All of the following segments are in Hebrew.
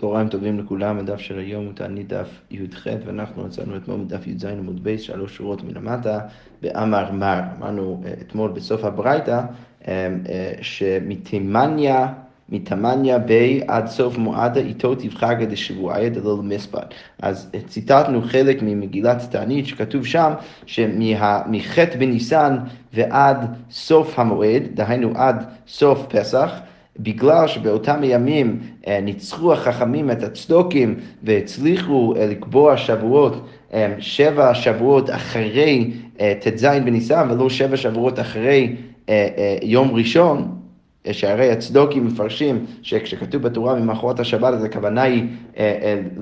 צהריים טובים לכולם, הדף של היום הוא תענית דף י"ח ואנחנו מצאנו אתמול בדף י"ז עמוד בייס, שלוש שורות מלמטה, באמר מר. אמרנו אה, אתמול בסוף הברייתא אה, אה, שמתימניה מתמניה בי עד סוף מועדה איתו תבחגה דשבועיה דלא למספד. אז ציטטנו חלק ממגילת תענית שכתוב שם שמח' בניסן ועד סוף המועד, דהיינו עד סוף פסח, בגלל שבאותם הימים אה, ניצחו החכמים את הצדוקים והצליחו אה, לקבוע שבועות, אה, שבע שבועות אחרי ט"ז בניסן ולא שבע שבועות אחרי יום ראשון, שהרי הצדוקים מפרשים שכשכתוב בתורה ממחרת השבת, אז הכוונה היא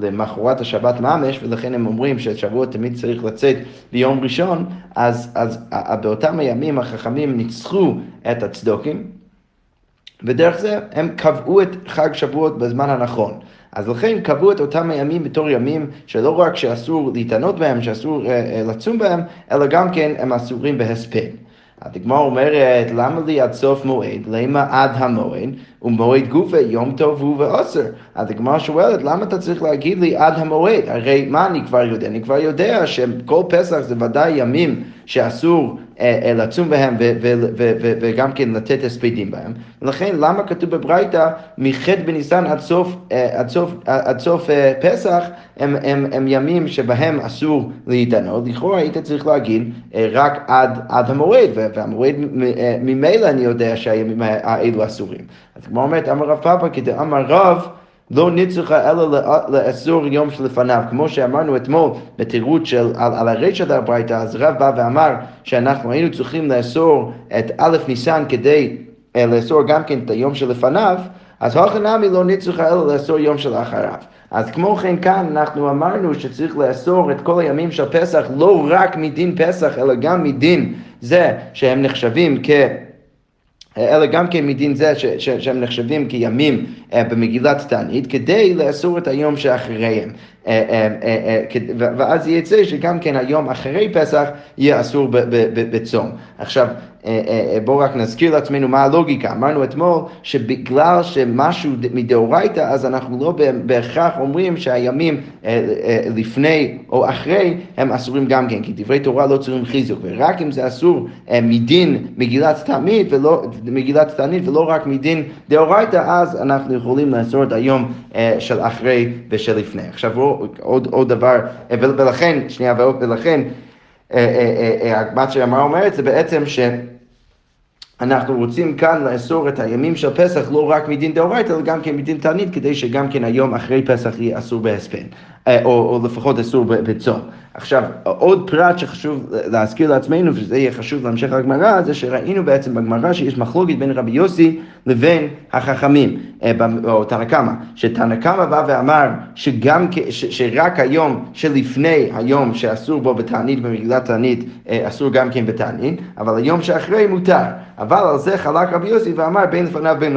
למחרת השבת ממש, ולכן הם אומרים שהשבוע תמיד צריך לצאת ביום ראשון, אז, אז באותם הימים החכמים ניצחו את הצדוקים. ודרך זה הם קבעו את חג שבועות בזמן הנכון. אז לכן קבעו את אותם הימים בתור ימים שלא רק שאסור להתענות בהם, שאסור uh, uh, לצום בהם, אלא גם כן הם אסורים בהספד. הדגמר אומרת, למה לי עד סוף מועד? למה עד המועד? ומועד גופה יום טוב הוא ועוצר. הדגמר שואלת, למה אתה צריך להגיד לי עד המועד? הרי מה אני כבר יודע? אני כבר יודע שכל פסח זה ודאי ימים שאסור אה, אה, לצום בהם וגם כן לתת הספדים בהם. ולכן למה כתוב בברייתא מח' בניסן עד סוף, אה, עד סוף, עד סוף פסח הם, הם, הם ימים שבהם אסור להתענות, לכאורה היית צריך להגיד רק עד, עד המועד, והמועד ממילא אני יודע שהימים האלו אסורים. אז כמו אומרת, אמר רב פאפא כדאמר רב לא ניצחה אלא לאסור יום שלפניו. כמו שאמרנו אתמול בתירוץ של, על, על הרשע של אז רב בא ואמר שאנחנו היינו צריכים לאסור את א' ניסן כדי uh, לאסור גם כן את היום שלפניו, אז הלכה נמי לא ניצחה אלא לאסור יום שלאחריו. אז כמו כן כאן אנחנו אמרנו שצריך לאסור את כל הימים של פסח לא רק מדין פסח אלא גם מדין זה שהם נחשבים כ... אלא גם כן מדין זה ש, ש, שהם נחשבים כימים uh, במגילת תענית, כדי לאסור את היום שאחריהם. Uh, uh, uh, ואז יצא שגם כן היום אחרי פסח יהיה אסור בצום. עכשיו, אה, אה, אה, בואו רק נזכיר לעצמנו מה הלוגיקה. אמרנו אתמול שבגלל שמשהו מדאורייתא, אז אנחנו לא בהכרח אומרים שהימים לפני או אחרי הם אסורים גם כן, כי דברי תורה לא צריכים חיזוק, ורק אם זה אסור מדין מגילת תענית ולא, מגילת תענית ולא רק מדין דאורייתא, אז אנחנו יכולים לאסור את היום של אחרי ושל לפני. עכשיו עוד, עוד דבר, ולכן, שנייה, ולכן מה שהגמרא אומרת זה בעצם ש... אנחנו רוצים כאן לאסור את הימים של פסח לא רק מדין דאורייתא, אלא גם כן מדין תענית, כדי שגם כן היום אחרי פסח יהיה אסור בהספן, אה, או, או לפחות אסור בצום. עכשיו, עוד פרט שחשוב להזכיר לעצמנו, וזה יהיה חשוב להמשך הגמרא, זה שראינו בעצם בגמרא שיש מחלוקת בין רבי יוסי לבין החכמים, אה, או תנא קמא, שתנא קמא בא ואמר שגם, ש, שרק היום שלפני היום שאסור בו בתענית, במגילת תענית, אה, אסור גם כן בתענית, אבל היום שאחרי מותר. אבל על זה חלק רבי יוסי ואמר בין לפניו בין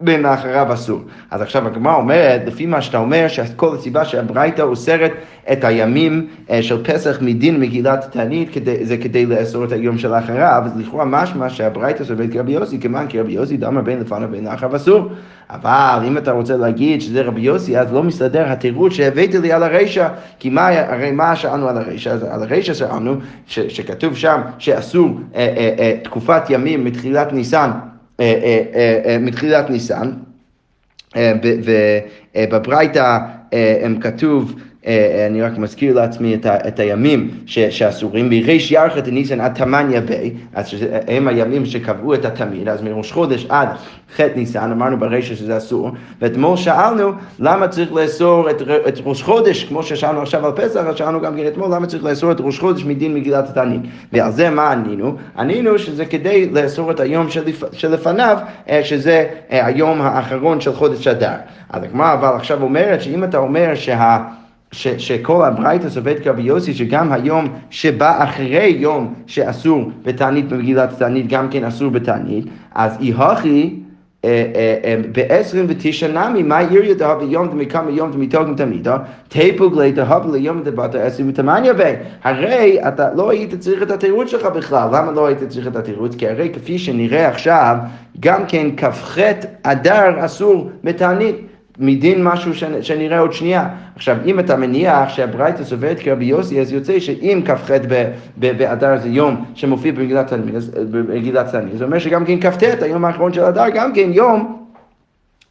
בין אסור. אז עכשיו הגמרא אומרת, לפי מה שאתה אומר, שכל הסיבה שהברייתא אוסרת את הימים אה, של פסח מדין מגילת תענית, זה כדי לאסור את היום של אחריו, אז לכאורה משמע שהברייתא סובלת כרבי יוסי, כמובן כי רבי יוסי דאמר בין לפניו בין לאחריו אסור. אבל אם אתה רוצה להגיד שזה רבי יוסי, אז לא מסתדר התירוץ שהבאת לי על הרישא, כי מה, הרי מה שאלנו על הרישא? על הרישא שאלנו, שכתוב שם שאסור אה, אה, אה, תקופת ימים מתחילת ניסן מתחילת ניסן, ובברייתא כתוב אה, אני רק מזכיר לעצמי את, ה, את הימים ש, שאסורים, בריש ירחא דניסן עד תמניה בי, אז הם הימים שקבעו את התמיד, אז מראש חודש עד ח' ניסן, אמרנו ברישא שזה אסור, ואתמול שאלנו למה צריך לאסור את, את ראש חודש, כמו ששאלנו עכשיו על פסח, אז שאלנו גם כן אתמול למה צריך לאסור את ראש חודש מדין מגילת התענית, ועל זה מה ענינו? ענינו שזה כדי לאסור את היום שלפ, שלפניו, אה, שזה אה, היום האחרון של חודש אדר. אז הגמרא אבל עכשיו אומרת שאם אתה אומר שה... ש, שכל הברייתא סובבת כרבי יוסי, שגם היום שבא אחרי יום שאסור בתענית במגילת תענית, גם כן אסור בתענית, אז אי הכי אה, אה, אה, בעשרים ותשע נמי, מה יריה דהבה יום דמקמה יום דמיתוגם תמידה, תפוגלי דהבה ליום דבת עשרים ותמניה בי. הרי אתה לא היית צריך את התירוץ שלך בכלל. למה לא היית צריך את התירוץ? כי הרי כפי שנראה עכשיו, גם כן כ"ח אדר אסור בתענית. מדין משהו שנראה עוד שנייה. עכשיו, אם אתה מניח שהברייתא סוברת כרבי יוסי, אז יוצא שאם כ"ח באדר זה יום שמופיע במגילת תלמיד, זה אומר שגם כן כ"ט, היום האחרון של אדר, גם כן יום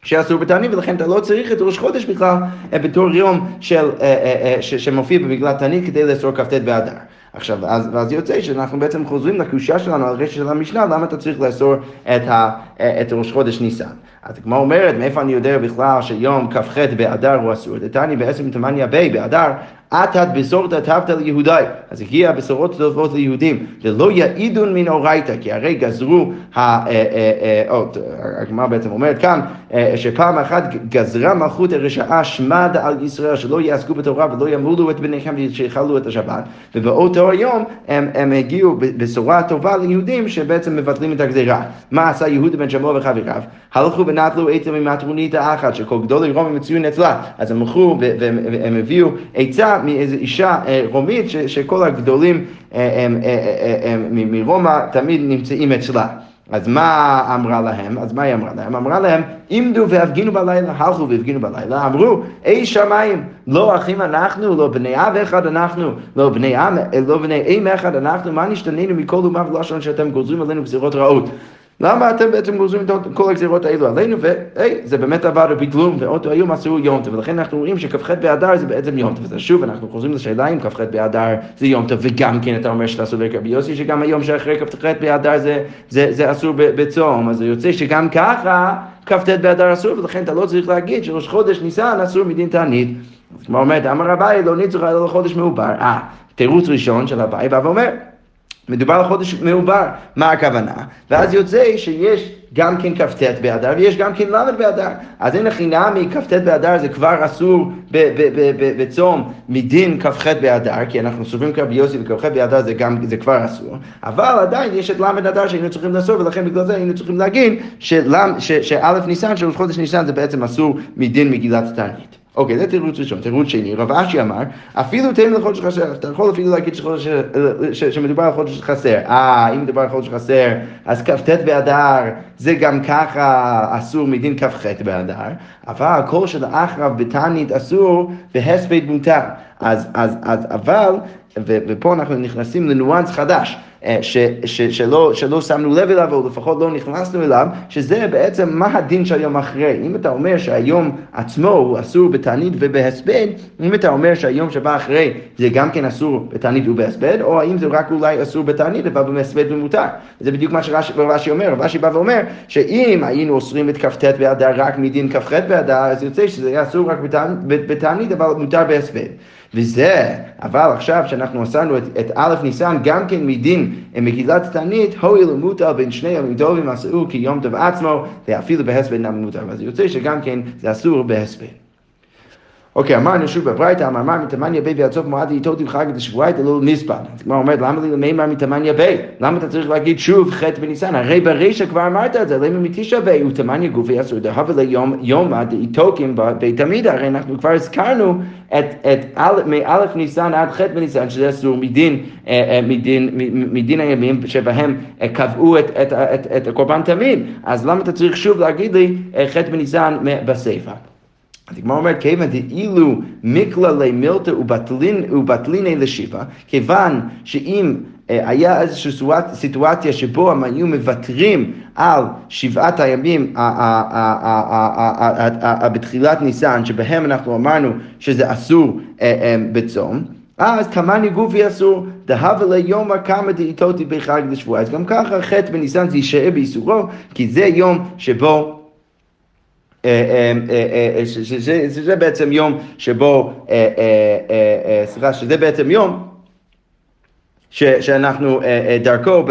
שאסור בתענית, ולכן אתה לא צריך את ראש חודש בכלל אה, בתור יום של, אה, שמופיע במגילת תענית כדי לאסור כ"ט באדר. עכשיו, אז, ואז יוצא שאנחנו בעצם חוזרים לקושייה שלנו על רשת של המשנה, למה אתה צריך לאסור את, ה, את ראש חודש ניסן. אז כמו אומרת, מאיפה אני יודע בכלל שיום כ"ח באדר הוא אסור? דתני בעצם תמניה בי באדר, אתת בשורת תבת ליהודי. אז הגיע בשורות טובות ליהודים, ולא יעידון מן אורייתא, כי הרי גזרו, אה, אה, אה, הגמרא בעצם אומרת כאן, שפעם אחת גזרה מלכות הרשעה שמד על ישראל, שלא יעסקו בתורה ולא ימולו את בניכם ושיכלו את השבת, ובאותו היום הם, הם הגיעו בשורה טובה ליהודים שבעצם מבטלים את הגזירה. מה עשה יהודה בן שמוע וחבריו? הלכו ונטלו עצה ממטרונית האחת, שכל גדול רומי מצוין אצלה. אז הם הלכו והם הביאו עצה מאיזו אישה אה, רומית, שכל הגדולים אה, אה, מרומא תמיד נמצאים אצלה. אז מה אמרה להם? אז מה היא אמרה להם? אמרה להם, עמדו והפגינו בלילה, הלכו והפגינו בלילה, אמרו, אי שמיים, לא אחים אנחנו, לא בני אב אחד אנחנו, לא בני עם, לא בני אם אחד אנחנו, מה נשתנינו מכל אומה ולשון שאתם גוזרים עלינו גזירות רעות? למה אתם בעצם גוזרים את כל הגזירות האלו עלינו, והי, זה באמת עבר בכלום, ואותו היום עשו יום טוב, ולכן אנחנו רואים שכ"ח באדר זה בעצם יום טוב, וזה שוב, אנחנו חוזרים לשאלה אם כ"ח באדר זה יום טוב, וגם כן אתה אומר שאתה סובר כרבי יוסי, שגם היום שאחרי כ"ח באדר זה, זה, זה אסור בצום, אז זה יוצא שגם ככה כ"ט באדר אסור, ולכן אתה לא צריך להגיד שראש חודש ניסן אסור מדין תענית. אז כמו אומרת, אמר אביי לא ניצוך אלא לחודש מעובר. אה, תירוץ ראשון של אביי בא ואומר, מדובר על חודש מעובר, מה הכוונה? ואז יוצא שיש גם כן כ"ט באדר ויש גם כן ל' באדר. אז אין הכי נמי, כ"ט באדר זה כבר אסור בצום מדין כ"ח באדר, כי אנחנו סוברים כרבי יוסי וכ"ח באדר זה, גם, זה כבר אסור, אבל עדיין יש את ל' אדר שהיינו צריכים לאסור, ולכן בגלל זה היינו צריכים להגיד שא' ניסן, שראש חודש ניסן זה בעצם אסור מדין מגילת תענית. אוקיי, זה תירוץ ראשון. תירוץ שני, רב אשי אמר, אפילו תן לחודש חסר, אתה יכול אפילו להגיד שחודש, ש, שמדובר על חודש חסר. אה, אם מדובר על חודש חסר, אז כ"ט באדר זה גם ככה אסור מדין כ"ח באדר, אבל כל שלאחריו בתענית אסור, בהספד מותר. אז, אז, אז, אבל, ופה אנחנו נכנסים לניואנס חדש. אה, ש, ש, שלא, שלא שמנו לב אליו, או לפחות לא נכנסנו אליו, שזה בעצם מה הדין של היום אחרי. אם אתה אומר שהיום עצמו הוא אסור בתענית ובהספד, אם אתה אומר שהיום שבא אחרי זה גם כן אסור בתענית ובהספד, או האם זה רק אולי אסור בתענית אבל בהספד ומותר. זה בדיוק מה שרש"י אומר, רש"י בא ואומר שאם היינו אוסרים את כ"ט באדר רק מדין כ"ח באדר, אז יוצא שזה יהיה אסור רק בתענית אבל מותר בהספד. וזה, אבל עכשיו שאנחנו עשינו את, את א' ניסן גם כן מדין מגילת תענית, הואיל ומוטל בין שני ימים טובים עשו כיום טוב עצמו, ואפילו בהספד נמי מותר. אז יוצא שגם כן זה אסור בהספד. אוקיי, אמרנו שוב בברייתא, אמר מר מתמניה בי ועד סוף מועד איתו חג דשבועייתא לא נספד. אז כמו אומרת, למה לי למימר מתמניה בי? למה אתה צריך להגיד שוב חטא בניסן? הרי ברישא כבר אמרת את זה, למה מתשע בי? ותמניה גופי אסור דהבה ליום יומא דאיתוקים בית עמידה, הרי אנחנו כבר הזכרנו את מאלף ניסן עד חטא בניסן, שזה אסור מדין, אה, אה, הימים שבהם אה, קבעו את, את, את, את הקורבן תמיד. אז למה אתה צריך שוב להגיד לי חטא בניסן בסיפא? אז הגמרא אומרת, כיוון דאילו מכללי מילתא ובטליני לשיבה, כיוון שאם אה, היה איזושהי סיטואציה שבו הם היו מוותרים על שבעת הימים בתחילת ניסן, שבהם אנחנו אמרנו שזה אסור אה, אה, בצום, אז כמאני גופי אסור, דהבה ליומא קמא דאיתותי בחג לשבוע. אז גם ככה חטא בניסן זה יישאר באיסורו, כי זה יום שבו אה, אה, אה, שזה בעצם יום שבו, סליחה, שזה בעצם יום ש, שאנחנו דרכו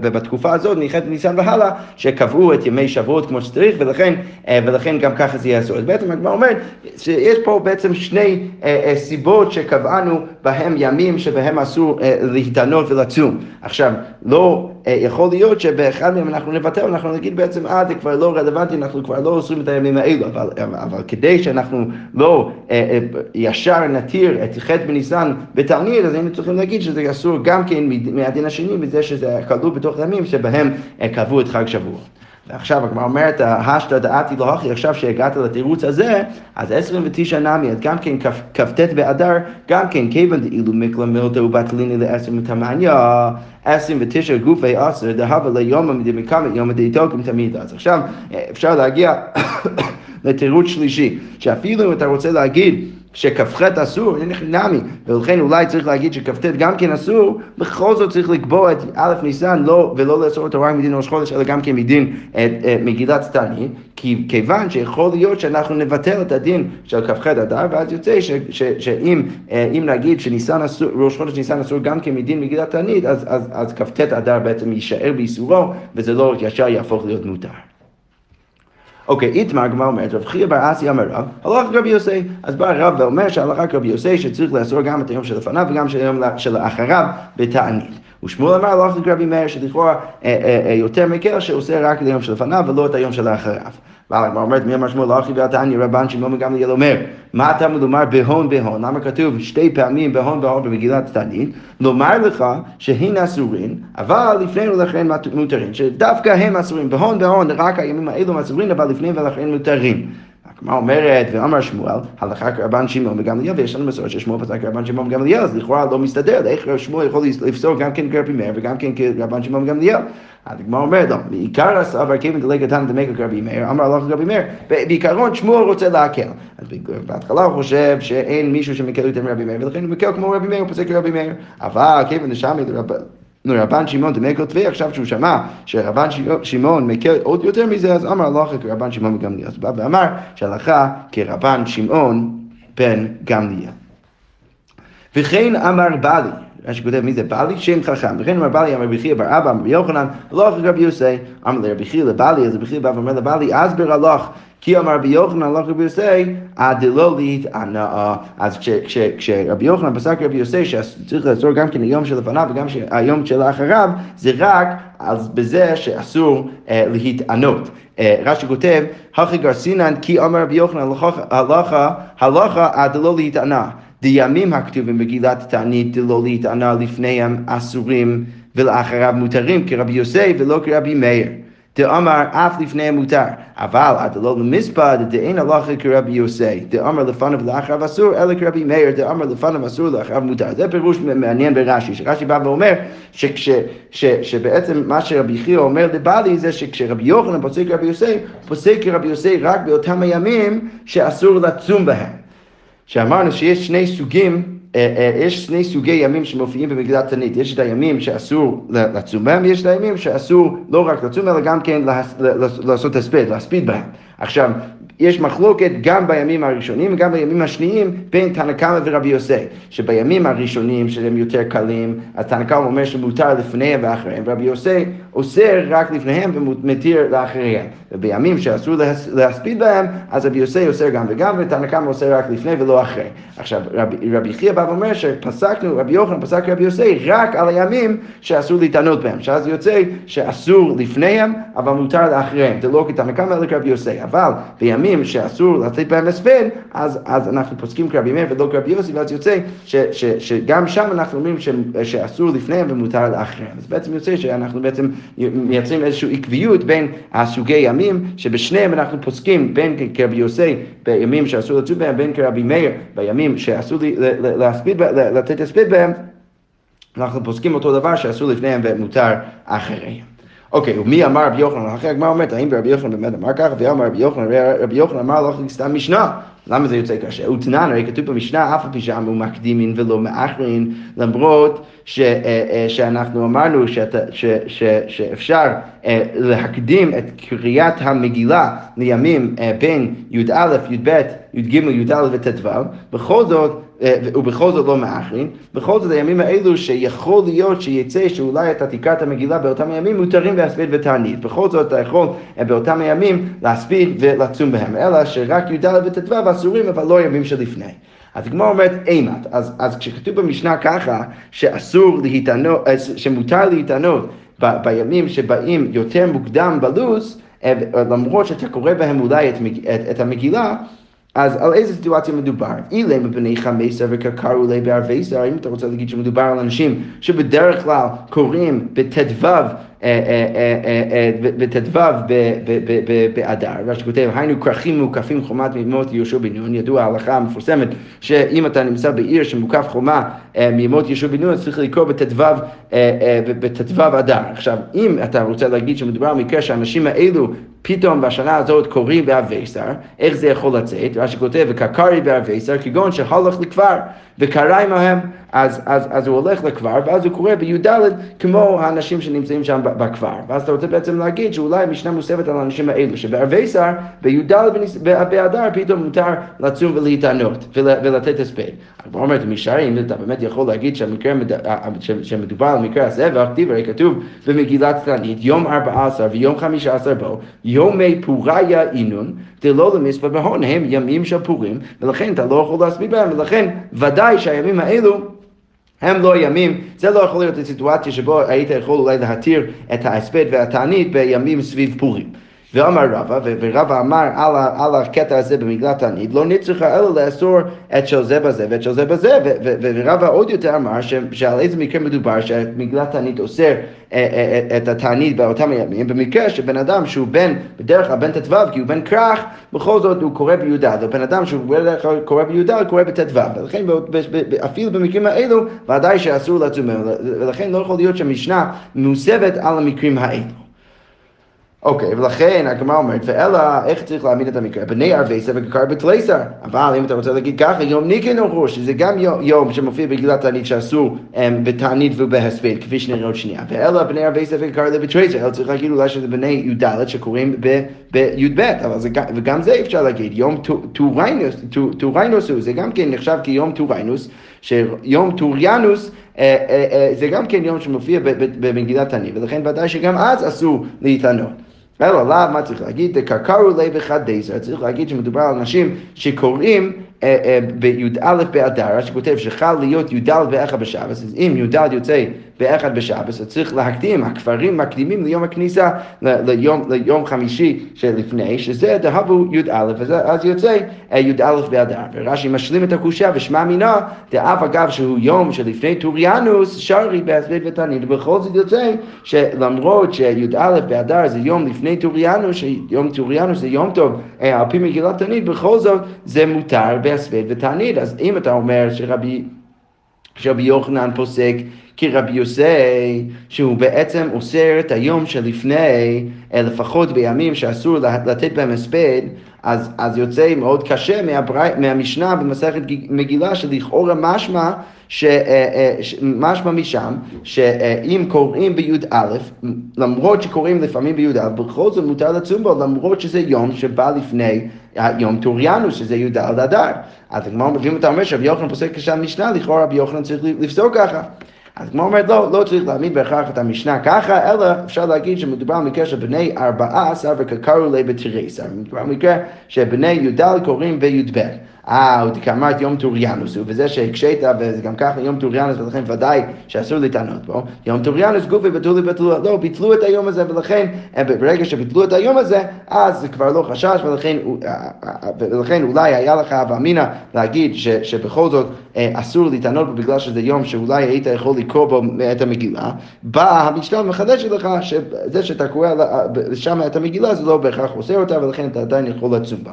בתקופה הזאת, מחטא ניסן והלאה, שקבעו את ימי שבועות כמו שצריך, ולכן, ולכן גם ככה זה יעשו. אז בעצם הגמרא אומרת שיש פה בעצם שני סיבות שקבענו בהם ימים שבהם אסור להתענות ולצום. עכשיו, לא אה, יכול להיות שבאחד מהם אנחנו נבטל, אנחנו נגיד בעצם, אה, זה כבר לא רלוונטי, אנחנו כבר לא עושים את הימים האלו, אבל, אבל כדי שאנחנו לא אה, אה, ישר נתיר את חטא בניסן בתלמיד, אז היינו צריכים להגיד שזה אסור גם כן מהדין השני, בזה שזה כלול בתוך הימים שבהם אה, קבעו את חג שבוע. ועכשיו הגמרא אומרת, השתא דעתי לא הכי, עכשיו שהגעת לתירוץ הזה, אז 29 נמי, אז גם כן כ"ט באדר, גם כן כיוון דאילו מקלא מילתא ובטליני לעשר מתמניה, 29 גופי עשר, דהבה ליומא מדמקמא יומא דאיתוקם תמיד. אז עכשיו אפשר להגיע לתירוץ שלישי, שאפילו אם אתה רוצה להגיד שכ"ח אסור, נמי, ולכן אולי צריך להגיד שכ"ט גם כן אסור, בכל זאת צריך לקבוע את א' ניסן לא, ולא לאסור אותו רק מדין ראש חודש, אלא גם כן מדין את, את מגילת תענית, כי כיוון שיכול להיות שאנחנו נבטל את הדין של כ"ח אדר, ואז יוצא ש, ש, שאם אה, נגיד שניסן אסור, ראש חודש ניסן אסור גם כן מדין מגילת תענית, אז, אז, אז כ"ט אדר בעצם יישאר באיסורו, וזה לא ישר יהפוך להיות מותר. אוקיי, איתמר הגמרא אומרת, רב חייא בר אסי אמר רב, הלך רבי יוסי. אז בא רב ואומר שהלכה רבי יוסי שצריך לאסור גם את היום שלפניו וגם את היום שלאחריו בתענית. ושמואל אמר הלך רבי מאיר שלכאורה אה, אה, יותר מקל שעושה רק את היום שלפניו ולא את היום שלאחריו. אבל הגמרא אומרת, מי אמר שמואל לא אחי ועתני רבן שמעון גמליאל אומר, מה אתה לומר בהון בהון? למה כתוב שתי פעמים בהון בהון במגילת תענית? לומר לך שהן אסורים, אבל לפני ולכן מותרים, שדווקא הם אסורים, בהון בהון, רק הימים האלו אסורים, אבל לפני ולכן מותרים. הגמרא אומרת, ואמר שמואל, הלכה כרבן שמעון וגמליאל, ויש לנו מסורת ששמואל פסק כרבן שמעון וגמליאל, אז לכאורה לא מסתדר, איך שמואל יכול לפסוק גם כן כרבי מאיר וגם כן כרבן שמעון וגמליאל. הגמרא אומרת, לא, בעיקר הסבר כיוון דלג קטן דמק כרבי מאיר, אמר הלכה כרבי מאיר, בעיקרון שמואל רוצה להקל. אז בהתחלה הוא חושב שאין מישהו שמקל יותר מרבי מאיר, ולכן הוא מקל כמו רבי מאיר, הוא פוסק כרבי מאיר. אבל כיוון דשמי נו, רבן שמעון דמקל תבי, עכשיו שהוא שמע שרבן שמעון מקל עוד יותר מזה, אז אמר הלכה כרבן שמעון בגמליאל. אז בא ואמר שהלכה כרבן שמעון בן גמליאל. וכן אמר בלי, רש"י כותב מי זה בלי? שם חכם. וכן אמר בלי, אמר רבי חייא בר אבא, אמר רבי יוחנן, הלכה כרבי יוסי, אמר לרבי חייא לבלי, אז רבי חייא בא ואומר לבלי, אסבר הלך כי אמר רבי יוחנן הלך רבי יוסי, דלא להתענאה. אז כשרבי יוחנן פסק רבי יוסי שצריך לעצור גם כן היום שלפניו וגם היום שלאחריו, זה רק אז בזה שאסור אה, להתענות. אה, רש"י כותב, הכי גרסינן כי אמר רבי יוחנן הלכה, הלכה דלא להתענה. דימים הכתובים בגילת תענית דלא להתענה לפניהם אסורים ולאחריו מותרים כרבי יוסי ולא כרבי מאיר. דאמר אף לפני מותר, אבל עד לא למספד דאין הלכה כרבי יוסי, דאמר לפניו לאחריו אסור, אלא כרבי מאיר, דאמר לפניו אסור לאחריו מותר. זה פירוש מעניין ברש"י, שרש"י בא ואומר שבעצם מה שרבי חייא אומר לבעלי זה שכשרבי יוחנן פוסק כרבי יוסי, פוסק כרבי יוסי רק באותם הימים שאסור לצום בהם. שאמרנו שיש שני סוגים אה, אה, יש שני סוגי ימים שמופיעים במגילת תנית, יש את הימים שאסור לצום בהם, ויש את הימים שאסור לא רק לצום, אלא גם כן לעשות הספד, להספיד בהם. עכשיו, יש מחלוקת גם בימים הראשונים וגם בימים השניים בין תנא קמא ורבי יוסי, שבימים הראשונים שהם יותר קלים, אז תנא קמא אומר שמותר לפניהם ואחריהם, ורבי יוסי אוסר רק לפניהם ומתיר לאחריהם. ובימים שאסור להספיד בהם, אז רבי יוסי אוסר גם וגם, ותנא קמא אוסר רק לפני ולא אחרי. עכשיו, רבי, רבי חייא בא ואומר שפסקנו, רבי יוחנן פסק רבי יוסי רק על הימים שאסור להתענות בהם, שאז יוצא שאסור לפניהם, אבל מותר לאחריהם. זה לא כתנא קמא אלא כרבי יוסי. אבל בימים שאסור לתת בהם הספד, אז, אז אנחנו פוסקים כרבי מאיר ולא כרבי יוסי, ואז יוצא ש, ש, שגם שם אנחנו אומרים ש, שאסור לפניהם ומותר לאחריהם. אז בעצם יוצא שאנחנו בעצם מייצרים איזושהי עקביות בין הסוגי ימים, שבשניהם אנחנו פוסקים בין כרבי יוסי בימים שאסור לצום בהם, בין כרבי מאיר בימים שאסור להספיד, לתת הספיד בהם, אנחנו פוסקים אותו דבר שאסור לפניהם ומותר אחריהם. אוקיי, ומי אמר רבי יוחנן? אחרי הגמרא אומרת, האם רבי יוחנן באמת אמר ככה? ואמר רבי יוחנן, רבי יוחנן אמר לך סתם משנה. למה זה יוצא קשה? ותנן, הרי כתוב במשנה, אף על פי שאמרו מקדימין ולא מאחרין, למרות ש, אה, אה, שאנחנו אמרנו שאת, ש, ש, שאפשר אה, להקדים את קריאת המגילה לימים בין י"א, י"ב, י"ג, י"א וט"ו, בכל זאת ובכל זאת לא מאחרים, בכל זאת הימים האלו שיכול להיות שיצא שאולי אתה תקרא את המגילה באותם הימים מותרים להספיד ותענית. בכל זאת אתה יכול באותם הימים להספיד ולצום בהם, אלא שרק י"ד וט"ו אסורים אבל לא ימים שלפני. אז הגמרא אומרת אימת, אז, אז כשכתוב במשנה ככה שאסור להתענות, אה, שמותר להתענות ב, בימים שבאים יותר מוקדם בלו"ז, אה, למרות שאתה קורא בהם אולי את, את, את המגילה, אז על איזה סיטואציה מדובר? אילי מפני חמסה וקקרו לי בערבי שר, אם אתה רוצה להגיד שמדובר על אנשים שבדרך כלל קוראים בט"ו בט"ו באדר, רש"י כותב, היינו כרכים מוקפים חומת מימות יהושע בן נון, ידוע ההלכה המפורסמת, שאם אתה נמצא בעיר שמוקף חומה מימות יהושע בן נון, צריך לקרוא בט"ו אדר. עכשיו, אם אתה רוצה להגיד שמדובר על מקרה שהאנשים האלו פתאום בשנה הזאת קוראים באבייסר, איך זה יכול לצאת? רש"י כותב, וקקרי באבייסר, כגון שהלך לכפר, וקרא עמהם, אז, אז, אז הוא הולך לכפר, ואז הוא קורא בי"ד כמו האנשים שנמצאים שם בכפר. ואז אתה רוצה בעצם להגיד שאולי המשנה מוספת על האנשים האלו, שבערבי בי"ד באדר פתאום מותר לצום ולהתענות ולתת הספד. הגמרא אומרת, משערים, אתה באמת יכול להגיד שהמקרה, שמדובר על מקרה הסבב, דברי כתוב במגילת תענית, יום ארבע עשר ויום חמישה עשר בו, יומי פוריה אינון, דלא למספר בהון, הם ימים של פורים, ולכן אתה לא יכול להסביר בהם, ולכן ודאי שהימים האלו הם לא ימים, זה לא יכול להיות סיטואציה שבו היית יכול אולי להתיר את ההספד והתענית בימים סביב פורים. ואמר רבא, ורבא אמר על, על הקטע הזה במגלת תענית, לא נצטרך אלא לאסור את של זה בזה ואת של זה בזה, ורבא עוד יותר אמר שעל איזה מקרה מדובר שמגלת תענית אוסר אה, אה, אה, את התענית באותם הימים, במקרה שבן אדם שהוא בן, בדרך כלל בן ט"ו, כי הוא בן כרך, בכל זאת הוא קורא בי"ד, ובן אדם שהוא בדרך כלל קורא בי"ד, קורא בט"ו, ולכן אפילו במקרים האלו, ודאי שאסור לצום, ולכן לא יכול להיות שהמשנה מוסבת על המקרים האלו. אוקיי, ולכן הגמרא אומרת, ואלא, איך צריך להעמיד את המקרה? בני ארביסר וקא קרו בתליסר. אבל אם אתה רוצה להגיד ככה, יום ניקנור הוא, שזה גם יום שמופיע במגילת תענית שאסור אמ, בתענית ובהספד, כפי שנראה עוד שנייה. ואלא, בני ארביסר וקא קרו בתליסר, אלא צריך להגיד אולי שזה בני י"ד שקוראים בי"ב, וגם זה אפשר להגיד, יום טוריינוס הוא, זה גם כן נחשב כיום טוריינוס, שיום טוריאנוס אה, אה, אה, זה גם כן יום שמופיע במגילת תענית, ולכן ודאי שגם אז אסור להתענות. אלא לאו, מה צריך להגיד? דקרקרו ליה בחדייזר, צריך להגיד שמדובר על אנשים שקוראים בי"א באדר, שכותב שחל להיות י"ד באחד בשבס, אז אם י"ד יוצא באחד בשבס, אז צריך להקדים, הכפרים מקדימים ליום הכניסה, ליום, ליום חמישי שלפני, שזה דהבו י"א, אז יוצא אה, י"א באדר. ורש"י משלים את הקושייה ושמע מינה, דאף על גב שהוא יום שלפני טוריאנוס, שרי בהספד ותענית, ובכל זאת יוצא שלמרות שי"א באדר זה יום לפני טוריאנוס, שיום טוריאנוס זה יום טוב, על פי מגילת תענית, בכל זאת זה מותר. בהספד ותענית. אז אם אתה אומר שרבי, שרבי יוחנן פוסק כרבי יוסי, שהוא בעצם אוסר את היום שלפני, אה, לפחות בימים שאסור לתת בהם הספד, אז, אז יוצא מאוד קשה מהברי, מהמשנה במסכת מגילה שלכאורה משמע אה, אה, משמע משם שאם קוראים בי"א, למרות שקוראים לפעמים בי"א, בכל זאת מותר לצום בו, למרות שזה יום שבא לפני יום טוריאנוס, שזה י"ד אדר. אז אם אתה אומר שרבי יוחנן פוסק כשם משנה, לכאורה רבי יוחנן צריך לפסוק ככה. אז הגמרא אומרת, לא, לא צריך להעמיד בהכרח את המשנה ככה, אלא אפשר להגיד שמדובר על מקרה של בני ארבעה עשר וקא קרו ליה בתריסר. מדובר על מקרה שבני י"ד קוראים בי"ב. אה, הא אמרת יום טוריאנוס, ובזה שהקשית, וזה גם ככה יום טוריאנוס, ולכן ודאי שאסור להתענות בו. יום טוריאנוס גופיה בטולי בטלוה, לא, ביטלו את היום הזה, ולכן, אה, ברגע שביטלו את היום הזה, אז זה כבר לא חשש, ולכן, אה, אה, ולכן אולי היה לך הווא אמינא להגיד ש, שבכל זאת אסור לטענות בו בגלל שזה יום שאולי היית יכול לקרוא בו את המגילה. בא המשנה ומחדשת לך שזה שאתה קורא שם את המגילה זה לא בהכרח עושה אותה, ולכן אתה עדיין יכול לצום בה.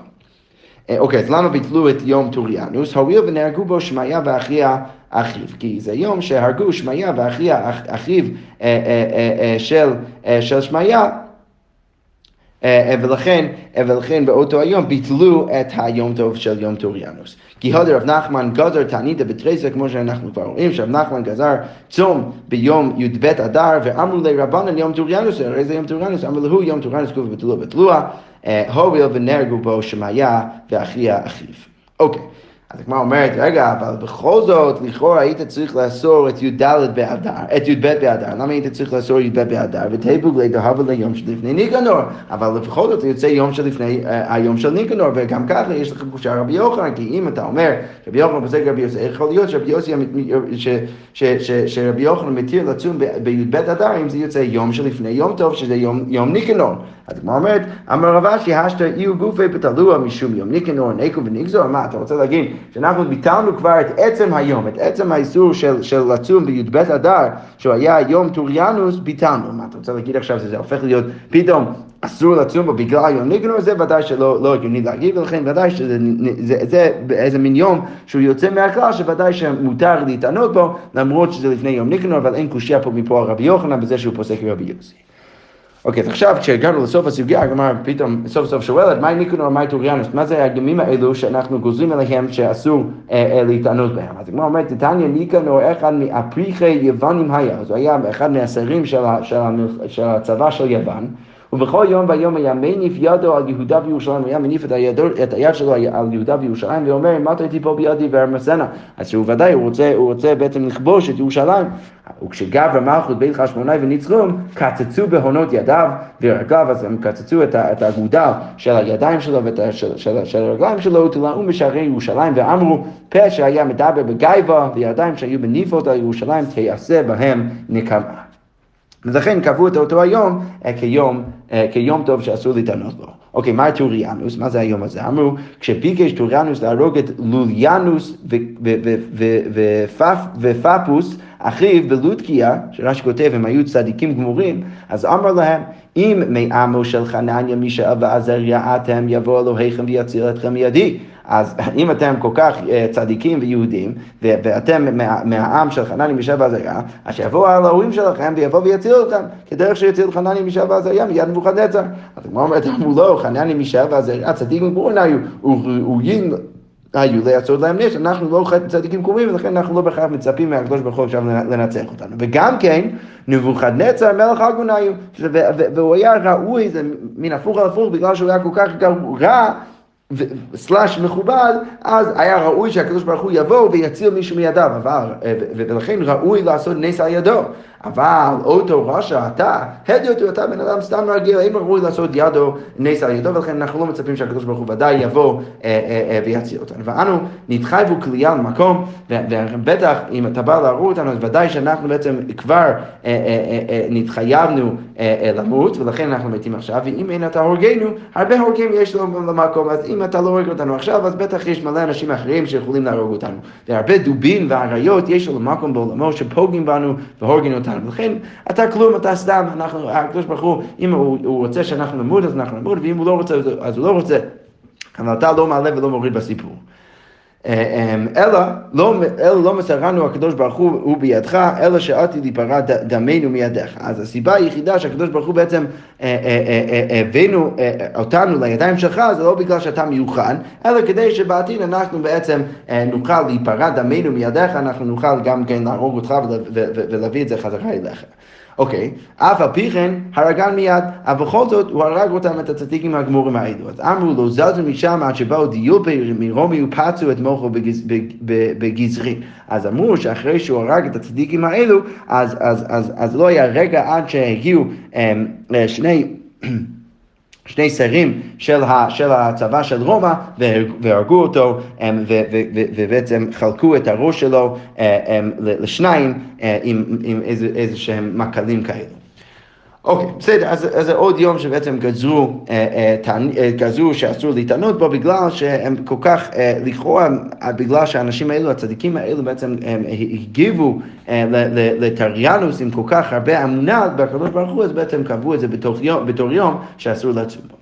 אה, אוקיי, אז למה ביטלו את יום טוריאנוס? הואיל ונהרגו בו שמעיה ואחיה אחיו, כי זה יום שהרגו שמעיה ואחיה אחיו אה, אה, של, שמעיה. ולכן, ולכן באותו היום ביטלו את היום טוב של יום טוריאנוס. כי הודי רב נחמן גזר תעניתא בתריסה, כמו שאנחנו כבר רואים, שרב נחמן גזר צום ביום י"ב אדר, ואמרו לרבנן יום טוריאנוס, הרי זה יום טוריאנוס, אמרו לו יום טוריאנוס כתוב בתלוע בתלוע, הוביל ונהרגו בו שמעיה ואחיה אחיו. אוקיי. אז הגמרא אומרת, רגע, אבל בכל זאת, לכאורה היית צריך לאסור את י"ד באדר, את י"ב באדר, למה היית צריך לאסור י"ב באדר? ותהיבו לדהבה ליום שלפני ניקנור, אבל לפחות זאת יוצא יום שלפני אה, היום של ניקנור, וגם ככה יש לך קושה רבי יוחנן, כי אם אתה אומר רבי יוחנן פוסק רבי יוסי, יכול להיות שרבי יוסי, שרבי יוחנן מתיר לצום בי"ב אדר, אם זה יוצא יום שלפני יום טוב, שזה יום ניקנור. אז הגמרא אומרת, אמר רב אשי, השתא אי גופי בתלוע משום יום ניקנור, נקו ונגזור, מה, אתה רוצה להגיד שאנחנו ביטלנו כבר את עצם היום, את עצם האיסור של, של לצום בי"ב אדר, שהוא היה יום טוריאנוס, ביטלנו. מה אתה רוצה להגיד עכשיו שזה הופך להיות פתאום אסור לצום בו בגלל יום ניקנור, זה ודאי שלא לא הגיוני להגיד, ולכן ודאי שזה זה, זה איזה מין יום שהוא יוצא מהכלל, שוודאי שמותר להתענות בו, למרות שזה לפני יום ניקנור, אבל אין קושייה פה מפה על רבי יוחנן בזה שהוא פוסק רבי יוסי. אוקיי, אז עכשיו כשהגענו לסוף הסוגיה, הגמרא פתאום סוף סוף שואלת, מאי ניקנור ומאי טוריאנוס? מה זה הימים האלו שאנחנו גוזרים עליהם שאסור אה, אה, להתענות בהם? אז הגמרא אומרת, תתניא ניקונו אחד מאפריחי יוונים היה, אז הוא היה אחד מהשרים של הצבא של יוון. ובכל יום ויום היה מניף ידו על יהודה וירושלים, היה מניף את, היד, את היד שלו על יהודה וירושלים ואומר, אתה תיפול בידי וארמסנה. אז שהוא ודאי, הוא רוצה, הוא רוצה בעצם לכבוש את ירושלים. וכשגבר מלכות בית חשמונאי וניצחום, קצצו בהונות ידיו ורגליו, אז הם קצצו את, את האגודל של הידיים שלו ואת של, של, של הרגליים שלו, ותלאום בשערי ירושלים, ואמרו, פה שהיה מדבר בגאווה, וידיים שהיו מניפות על ירושלים, תיעשה בהם נקמה. ולכן קבעו את אותו היום אה, כיום, אה, כיום טוב שאסור להתענות בו. אוקיי, מאי טוריאנוס? מה זה היום הזה? אמרו, כשביקש טוריאנוס להרוג את לוליאנוס ופפוס, אחיו בלודקיא, שרש"י כותב, הם היו צדיקים גמורים, אז אמר להם, אם מעמו של חנניה מישאל ועזריה אתם, יבוא אלוהיכם ויציל אתכם מידי. אז אם אתם כל כך אה, צדיקים ויהודים, ואתם מה, מהעם של חנני מישל ועזריה, אז שיבואו האלוהים שלכם ויבוא ויציל אתכם, כדרך שיציל חנני מישל ועזריה מיד נבוכדנצר. אז הגמרא אומרת, אמרו לו, חנני מישל ועזריה, צדיקים גמורים היו, ראויים היו לעשות להם נס, אנחנו לא צדיקים קרובים, ולכן אנחנו לא בהכרח מצפים מהקדוש ברוך הוא עכשיו לנצח אותנו. וגם כן, נבוכדנצר מלך הגון היו, והוא היה ראוי, זה מן הפוך על הפוך, בגלל שהוא היה כל כך רע. סלאש מכובד, אז היה ראוי שהקדוש ברוך הוא יבוא ויציל מישהו מידיו, אבל, ולכן ראוי לעשות נס על ידו. אבל אותו רשע, אתה, הדיוט אתה בן אדם סתם רגיל, אין ראוי לעשות ידו נס על ידו, ולכן אנחנו לא מצפים שהקדוש ברוך הוא ודאי יבוא אה, אה, אה, ויציל אותנו. ואנו נתחייבו כליאה למקום, ובטח אם אתה בא להראו אותנו, אז ודאי שאנחנו בעצם כבר נתחייבנו למות, ולכן אנחנו מתים עכשיו, ואם אין אתה הורגנו, הרבה הורגים יש לו למקום, אז אם אתה לא הורג אותנו עכשיו, אז בטח יש מלא אנשים אחרים שיכולים להרוג אותנו. והרבה דובים ואריות יש לו למקום בעולמו שפוגעים בנו והורגים אותנו. ולכן אתה כלום, אתה סתם, אנחנו, הקדוש ברוך הוא, אם הוא, הוא רוצה שאנחנו נמות, אז אנחנו נמות, ואם הוא לא רוצה, אז הוא לא רוצה. אבל אתה לא מעלה ולא מוריד בסיפור. אה, אמ, אלא לא, אלא לא מסרנו הקדוש ברוך הוא, הוא בידך, אלא שעתיד להיפרע דמנו מידיך. אז הסיבה היחידה שהקדוש ברוך הוא בעצם אה, אה, הבאנו אותנו לידיים שלך, זה לא בגלל שאתה מיוחד, אלא כדי שבעתיד אנחנו בעצם נוכל להיפרע דמנו מידיך, אנחנו נוכל גם כן להרוג אותך ולהביא את זה חזרה אליך. אוקיי, אף על פי כן הרגן מיד, אבל בכל זאת הוא הרג אותם את הצדיקים הגמורים האלו. אז אמרו לו, זזו משם עד שבאו דיופי מרומי ופצו את מוחו בגזרי. אז אמרו שאחרי שהוא הרג את הצדיקים האלו, אז, אז, אז, אז לא היה רגע עד שהגיעו אמ, שני... שני שרים של, ה, של הצבא של רומא והרגו אותו ובעצם חלקו את הראש שלו לשניים עם, עם איזה, איזה שהם מקלים כאלה. אוקיי, בסדר, אז, זה עוד יום שבעצם גזרו, אה, אה, גזרו שאסור להתענות בו בגלל שהם כל כך, אה, לכאורה, בגלל שהאנשים האלו, הצדיקים האלו בעצם הם הגיבו לטריאנוס עם כל כך הרבה אמונה בקדוש ברוך הוא, אז בעצם קבעו את זה בתור יום, יום שאסור לצום בו.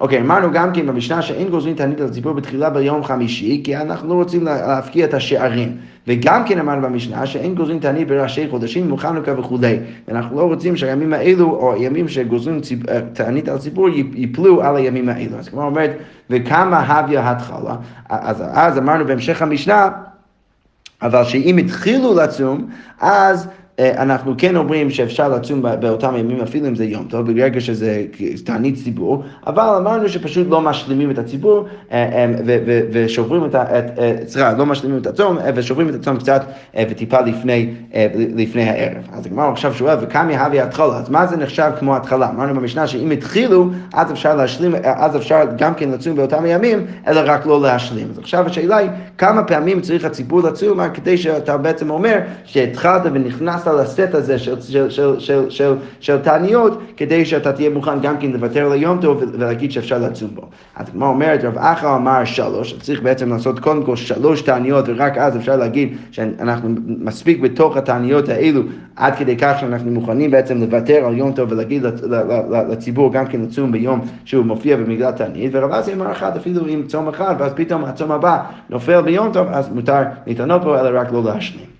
אוקיי, אמרנו גם כן במשנה שאין גוזרים תענית על הציבור בתחילה ביום חמישי, כי אנחנו רוצים להפקיע את השערים. וגם כן אמרנו במשנה שאין גוזרים תענית בראשי חודשים, מחנוכה וכולי. ואנחנו לא רוצים שהימים האלו, או הימים שגוזרים אה, תענית על הציבור, ייפלו על הימים האלו. אז כמו אומרת, וכמה הביא התחלה. אז, אז אמרנו בהמשך המשנה, אבל שאם התחילו לצום, אז אנחנו כן אומרים שאפשר לצום באותם ימים אפילו אם זה יום טוב, ברגע שזה תענית ציבור, אבל אמרנו שפשוט לא משלימים את הציבור אה, אה, ושוברים את, ה... סליחה, לא משלימים את הצום ושוברים את הצום קצת וטיפה לפני, לפני הערב. אז הגמרא עכשיו שואל, וכמה יהבי התחלה, אז מה זה נחשב כמו התחלה? אמרנו במשנה שאם התחילו, אז אפשר להשלים, אז אפשר גם כן לצום באותם ימים, אלא רק לא להשלים. אז עכשיו השאלה היא, כמה פעמים צריך הציבור לצום כדי שאתה בעצם אומר שהתחלת ונכנסת לסט הזה של, של, של, של, של, של תעניות, כדי שאתה תהיה מוכן גם כן לוותר על היום טוב ולהגיד שאפשר לצום בו. אז כמו אומרת, רב אחא אמר שלוש, צריך בעצם לעשות קודם כל שלוש תעניות, ורק אז אפשר להגיד שאנחנו מספיק בתוך התעניות האלו, עד כדי כך שאנחנו מוכנים בעצם לוותר על יום טוב ולהגיד לציבור גם כן לצום ביום שהוא מופיע במגדל תענית, ורב אסי אמר אחד אפילו עם צום אחד, ואז פתאום הצום הבא נופל ביום טוב, אז מותר להתענות בו, אלא רק לא להשלים.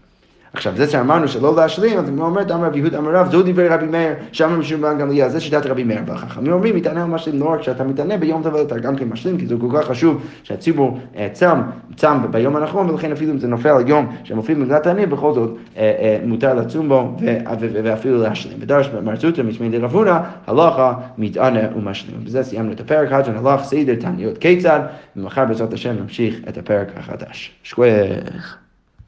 עכשיו, זה שאמרנו שלא להשלים, אז הוא אומר, אמר רבי יהודה אמר רב, זו דברי רבי מאיר, שם משום בן גמליאל, זה שיטת רבי מאיר. והחכמים אומרים, מתענה על משלים, לא רק שאתה מתענה ביום טוב, אתה גם כן משלים, כי זה כל כך חשוב שהציבור אה, צם, צם ביום הנכון, ולכן אפילו אם זה נופל על יום שמופיע במגילת העני, בכל זאת אה, אה, מותר לצום בו ואפילו להשלים. ודרש מרצותא משמי דרב הונא, הלכה מתענה ומשלים. בזה סיימנו את הפרק, עד הלך סדר תעניות כיצד, ומחר בעזרת השם נמשיך את הפרק החדש. שכוח.